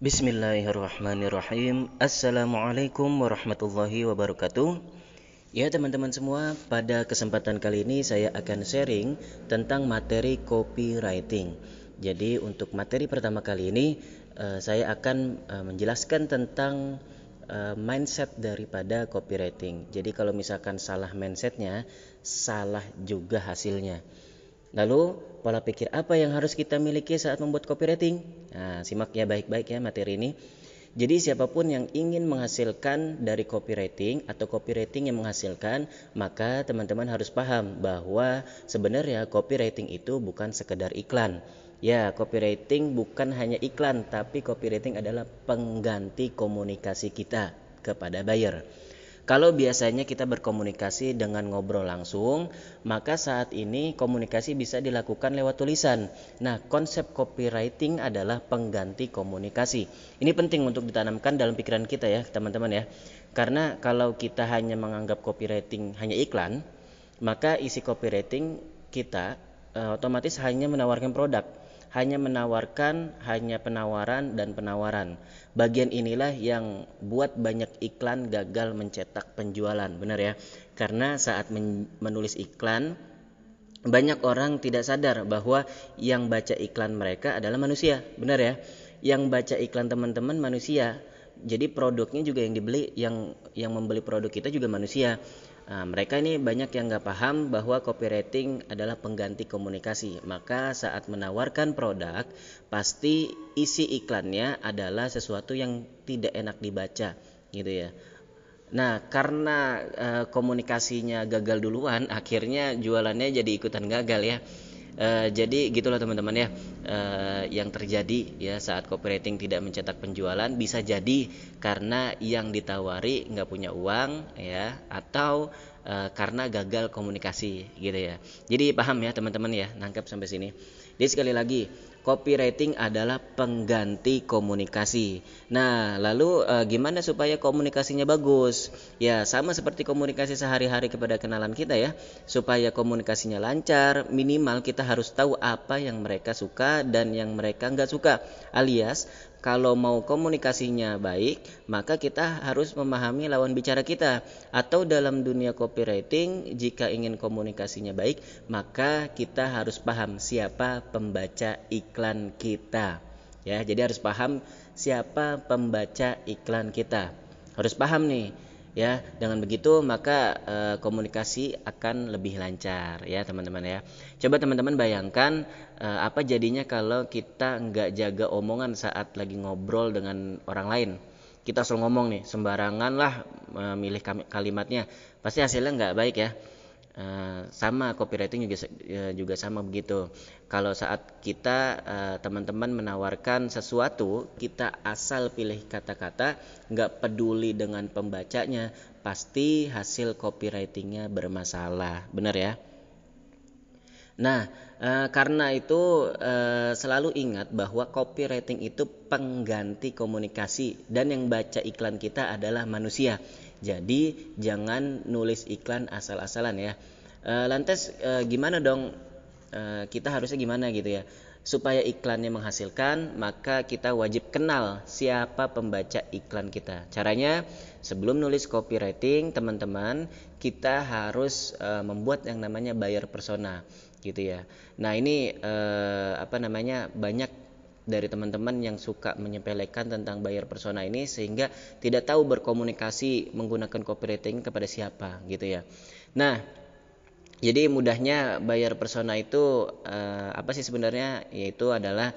Bismillahirrahmanirrahim. Assalamualaikum warahmatullahi wabarakatuh. Ya teman-teman semua pada kesempatan kali ini saya akan sharing tentang materi copywriting. Jadi untuk materi pertama kali ini uh, saya akan uh, menjelaskan tentang uh, mindset daripada copywriting. Jadi kalau misalkan salah mindsetnya salah juga hasilnya Lalu pola pikir apa yang harus kita miliki saat membuat copywriting? Nah, simak ya baik-baik ya materi ini. Jadi siapa pun yang ingin menghasilkan dari copywriting atau copywriting yang menghasilkan, maka teman-teman harus paham bahwa sebenarnya copywriting itu bukan sekedar iklan. Ya, copywriting bukan hanya iklan, tapi copywriting adalah pengganti komunikasi kita kepada buyer. Kalau biasanya kita berkomunikasi dengan ngobrol langsung, maka saat ini komunikasi bisa dilakukan lewat tulisan. Nah, konsep copywriting adalah pengganti komunikasi. Ini penting untuk ditanamkan dalam pikiran kita ya, teman-teman ya. Karena kalau kita hanya menganggap copywriting hanya iklan, maka isi copywriting kita uh, otomatis hanya menawarkan produk hanya menawarkan hanya penawaran dan penawaran. Bagian inilah yang buat banyak iklan gagal mencetak penjualan, benar ya? Karena saat menulis iklan banyak orang tidak sadar bahwa yang baca iklan mereka adalah manusia, benar ya? Yang baca iklan teman-teman manusia. Jadi produknya juga yang dibeli, yang yang membeli produk kita juga manusia. Nah, mereka ini banyak yang nggak paham bahwa copywriting adalah pengganti komunikasi. Maka saat menawarkan produk, pasti isi iklannya adalah sesuatu yang tidak enak dibaca, gitu ya. Nah, karena e, komunikasinya gagal duluan, akhirnya jualannya jadi ikutan gagal ya. E, jadi gitulah teman-teman ya e, yang terjadi ya saat copywriting tidak mencetak penjualan bisa jadi karena yang ditawari nggak punya uang ya atau e, karena gagal komunikasi gitu ya. Jadi paham ya teman-teman ya nangkep sampai sini. Jadi sekali lagi copywriting adalah pengganti komunikasi. Nah, lalu e, gimana supaya komunikasinya bagus? Ya, sama seperti komunikasi sehari-hari kepada kenalan kita ya. Supaya komunikasinya lancar, minimal kita harus tahu apa yang mereka suka dan yang mereka nggak suka. Alias kalau mau komunikasinya baik, maka kita harus memahami lawan bicara kita. Atau dalam dunia copywriting, jika ingin komunikasinya baik, maka kita harus paham siapa pembaca iklan kita. Ya, jadi harus paham siapa pembaca iklan kita. Harus paham nih ya dengan begitu maka e, komunikasi akan lebih lancar ya teman-teman ya. Coba teman-teman bayangkan e, apa jadinya kalau kita nggak jaga omongan saat lagi ngobrol dengan orang lain? Kita selalu ngomong nih sembarangan lah memilih kalimatnya. Pasti hasilnya nggak baik ya Uh, sama copywriting juga uh, juga sama begitu. Kalau saat kita uh, teman-teman menawarkan sesuatu, kita asal pilih kata-kata, nggak peduli dengan pembacanya, pasti hasil copywritingnya bermasalah, benar ya? Nah, uh, karena itu selalu ingat bahwa copywriting itu pengganti komunikasi dan yang baca iklan kita adalah manusia. Jadi jangan nulis iklan asal-asalan ya. E, lantas e, gimana dong e, kita harusnya gimana gitu ya? Supaya iklannya menghasilkan, maka kita wajib kenal siapa pembaca iklan kita. Caranya sebelum nulis copywriting, teman-teman, kita harus e, membuat yang namanya buyer persona gitu ya. Nah, ini e, apa namanya? banyak dari teman-teman yang suka menyepelekan tentang buyer persona ini sehingga tidak tahu berkomunikasi menggunakan copywriting kepada siapa gitu ya. Nah, jadi mudahnya buyer persona itu uh, apa sih sebenarnya? Yaitu adalah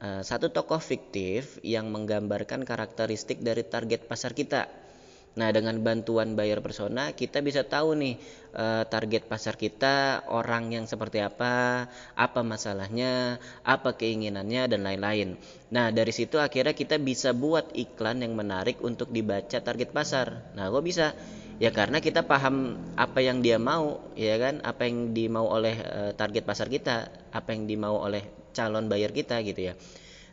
uh, satu tokoh fiktif yang menggambarkan karakteristik dari target pasar kita Nah, dengan bantuan buyer persona kita bisa tahu nih eh, target pasar kita, orang yang seperti apa, apa masalahnya, apa keinginannya dan lain-lain. Nah, dari situ akhirnya kita bisa buat iklan yang menarik untuk dibaca target pasar. Nah, kok bisa? Ya karena kita paham apa yang dia mau, ya kan? Apa yang dimau oleh eh, target pasar kita, apa yang dimau oleh calon buyer kita gitu ya.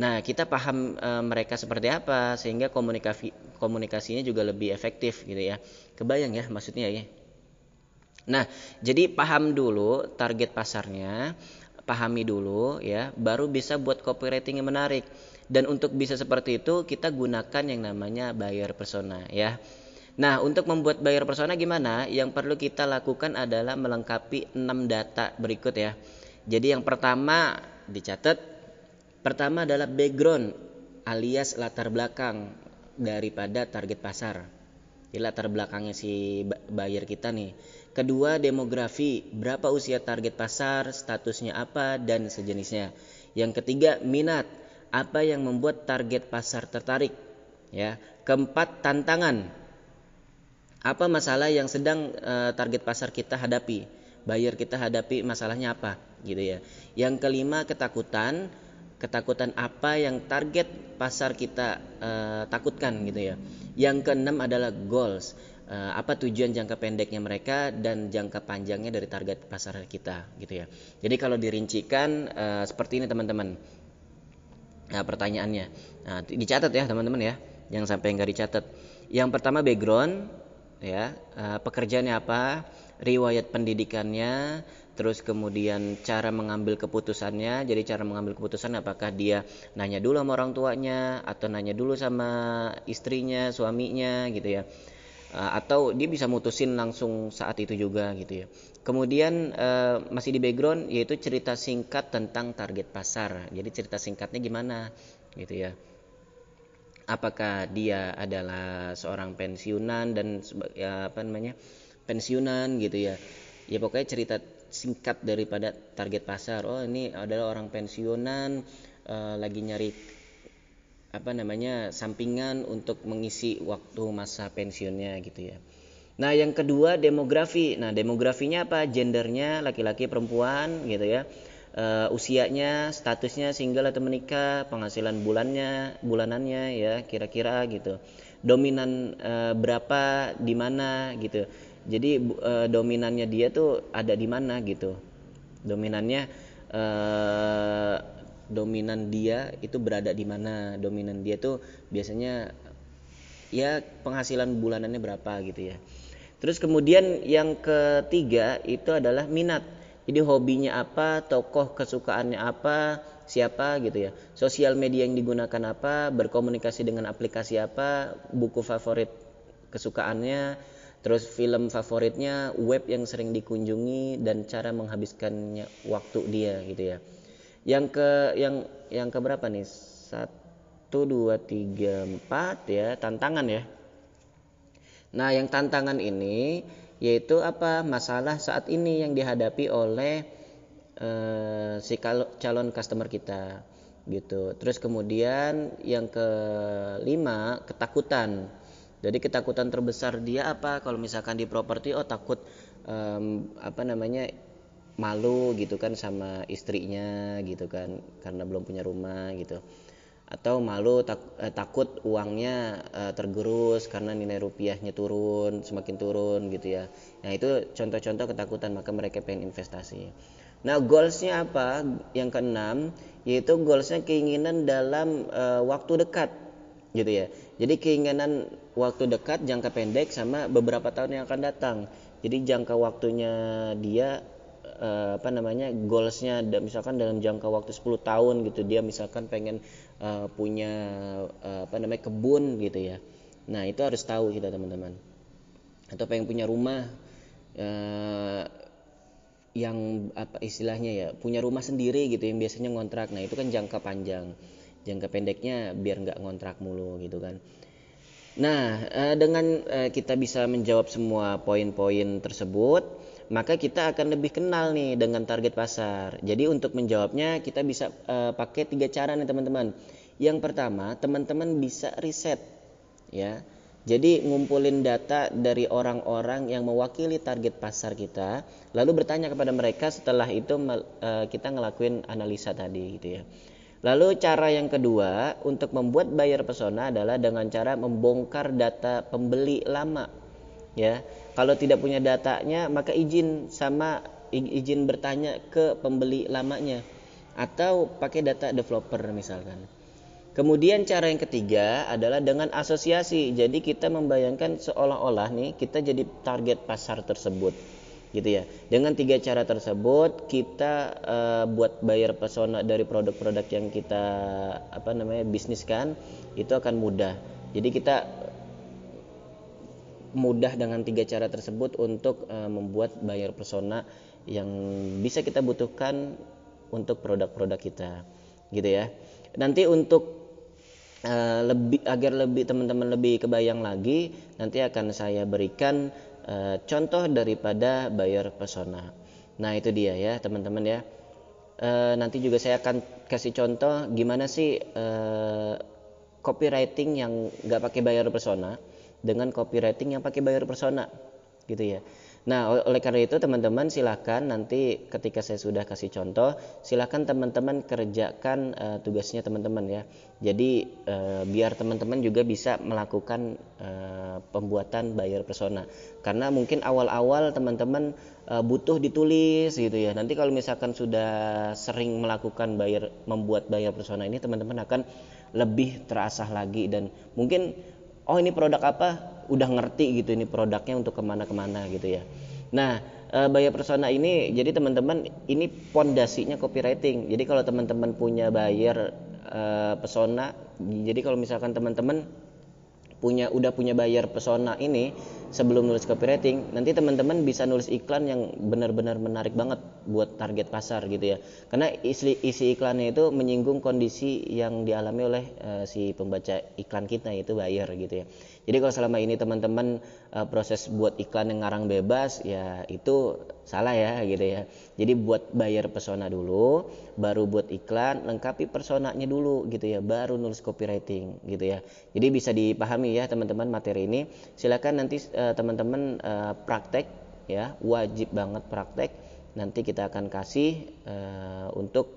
Nah, kita paham e, mereka seperti apa sehingga komunikasi komunikasinya juga lebih efektif gitu ya. Kebayang ya maksudnya ya. Nah, jadi paham dulu target pasarnya, pahami dulu ya, baru bisa buat copywriting yang menarik. Dan untuk bisa seperti itu kita gunakan yang namanya buyer persona ya. Nah, untuk membuat buyer persona gimana? Yang perlu kita lakukan adalah melengkapi 6 data berikut ya. Jadi yang pertama dicatat pertama adalah background alias latar belakang daripada target pasar. Jadi latar belakangnya si buyer kita nih. Kedua, demografi, berapa usia target pasar, statusnya apa dan sejenisnya. Yang ketiga, minat, apa yang membuat target pasar tertarik ya. Keempat tantangan. Apa masalah yang sedang uh, target pasar kita hadapi? Buyer kita hadapi masalahnya apa gitu ya. Yang kelima ketakutan ketakutan apa yang target pasar kita uh, takutkan gitu ya yang keenam adalah goals uh, apa tujuan jangka pendeknya mereka dan jangka panjangnya dari target pasar kita gitu ya jadi kalau dirincikan uh, seperti ini teman-teman Nah, pertanyaannya. Nah, dicatat ya teman-teman ya. Yang sampai nggak dicatat. Yang pertama background ya, uh, pekerjaannya apa, riwayat pendidikannya, terus kemudian cara mengambil keputusannya. Jadi cara mengambil keputusan apakah dia nanya dulu sama orang tuanya atau nanya dulu sama istrinya, suaminya gitu ya. Uh, atau dia bisa mutusin langsung saat itu juga gitu ya. Kemudian uh, masih di background yaitu cerita singkat tentang target pasar. Jadi cerita singkatnya gimana gitu ya. Apakah dia adalah seorang pensiunan dan ya, apa namanya? pensiunan gitu ya. Ya pokoknya cerita singkat daripada target pasar. Oh, ini adalah orang pensiunan uh, lagi nyari apa namanya? sampingan untuk mengisi waktu masa pensiunnya gitu ya. Nah, yang kedua demografi. Nah, demografinya apa? Gendernya laki-laki perempuan gitu ya. Uh, usianya, statusnya single atau menikah, penghasilan bulannya, bulanannya ya, kira-kira gitu. Dominan uh, berapa di mana gitu. Jadi uh, dominannya dia tuh ada di mana gitu. Dominannya uh, dominan dia itu berada di mana? Dominan dia tuh biasanya ya penghasilan bulanannya berapa gitu ya. Terus kemudian yang ketiga itu adalah minat. Jadi hobinya apa, tokoh kesukaannya apa, siapa gitu ya. Sosial media yang digunakan apa, berkomunikasi dengan aplikasi apa, buku favorit kesukaannya, terus film favoritnya, web yang sering dikunjungi dan cara menghabiskannya waktu dia gitu ya. Yang ke yang yang ke berapa nih? Satu, dua, tiga, empat ya, tantangan ya Nah, yang tantangan ini yaitu apa? Masalah saat ini yang dihadapi oleh uh, si calon customer kita gitu. Terus kemudian yang kelima, ketakutan. Jadi ketakutan terbesar dia apa? Kalau misalkan di properti oh takut um, apa namanya? malu gitu kan sama istrinya gitu kan karena belum punya rumah gitu atau malu tak, eh, takut uangnya eh, tergerus karena nilai rupiahnya turun semakin turun gitu ya. Nah itu contoh-contoh ketakutan maka mereka pengen investasi. Nah goalsnya apa? Yang keenam yaitu goalsnya keinginan dalam eh, waktu dekat gitu ya. Jadi keinginan waktu dekat jangka pendek sama beberapa tahun yang akan datang. Jadi jangka waktunya dia uh, apa namanya goalsnya misalkan dalam jangka waktu 10 tahun gitu dia misalkan pengen uh, punya uh, apa namanya kebun gitu ya. Nah itu harus tahu kita teman-teman. Atau pengen punya rumah uh, yang apa istilahnya ya punya rumah sendiri gitu yang biasanya ngontrak. Nah itu kan jangka panjang. Jangka pendeknya biar nggak ngontrak mulu gitu kan. Nah dengan kita bisa menjawab semua poin-poin tersebut maka kita akan lebih kenal nih dengan target pasar. Jadi untuk menjawabnya kita bisa uh, pakai tiga cara nih teman-teman. Yang pertama, teman-teman bisa riset ya. Jadi ngumpulin data dari orang-orang yang mewakili target pasar kita, lalu bertanya kepada mereka setelah itu uh, kita ngelakuin analisa tadi gitu ya. Lalu cara yang kedua untuk membuat buyer persona adalah dengan cara membongkar data pembeli lama ya. Kalau tidak punya datanya maka izin sama izin bertanya ke pembeli lamanya. Atau pakai data developer misalkan. Kemudian cara yang ketiga adalah dengan asosiasi. Jadi kita membayangkan seolah-olah nih kita jadi target pasar tersebut. Gitu ya. Dengan tiga cara tersebut kita uh, buat bayar pesona dari produk-produk yang kita apa namanya bisniskan itu akan mudah. Jadi kita mudah dengan tiga cara tersebut untuk uh, membuat bayar persona yang bisa kita butuhkan untuk produk-produk kita gitu ya. Nanti untuk uh, lebih agar lebih teman-teman lebih kebayang lagi nanti akan saya berikan uh, contoh daripada bayar persona. Nah itu dia ya teman-teman ya. Uh, nanti juga saya akan kasih contoh gimana sih uh, copywriting yang nggak pakai bayar persona dengan copywriting yang pakai bayar persona gitu ya. Nah, oleh karena itu teman-teman silahkan nanti ketika saya sudah kasih contoh, silahkan teman-teman kerjakan uh, tugasnya teman-teman ya. Jadi uh, biar teman-teman juga bisa melakukan uh, pembuatan bayar persona. Karena mungkin awal-awal teman-teman uh, butuh ditulis gitu ya. Nanti kalau misalkan sudah sering melakukan bayar membuat bayar persona ini teman-teman akan lebih terasah lagi dan mungkin oh ini produk apa? Udah ngerti gitu ini produknya untuk ke mana-kemana gitu ya. Nah e, bayar persona ini jadi teman-teman ini pondasinya copywriting. Jadi kalau teman-teman punya bayar e, pesona jadi kalau misalkan teman-teman punya udah punya bayar pesona ini sebelum nulis copywriting nanti teman-teman bisa nulis iklan yang benar-benar menarik banget buat target pasar gitu ya. Karena isi, isi iklannya itu menyinggung kondisi yang dialami oleh uh, si pembaca iklan kita yaitu buyer gitu ya. Jadi kalau selama ini teman-teman uh, proses buat iklan yang ngarang bebas ya itu salah ya gitu ya. Jadi buat bayar pesona dulu baru buat iklan lengkapi personanya dulu gitu ya baru nulis copywriting gitu ya. Jadi bisa dipahami ya teman-teman materi ini. Silakan nanti uh, teman-teman uh, praktek ya wajib banget praktek. Nanti kita akan kasih uh, untuk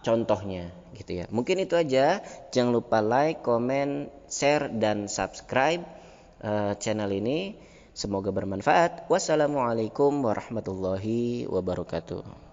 contohnya gitu ya. Mungkin itu aja. Jangan lupa like comment share dan subscribe uh, channel ini. Semoga bermanfaat. Wassalamualaikum warahmatullahi wabarakatuh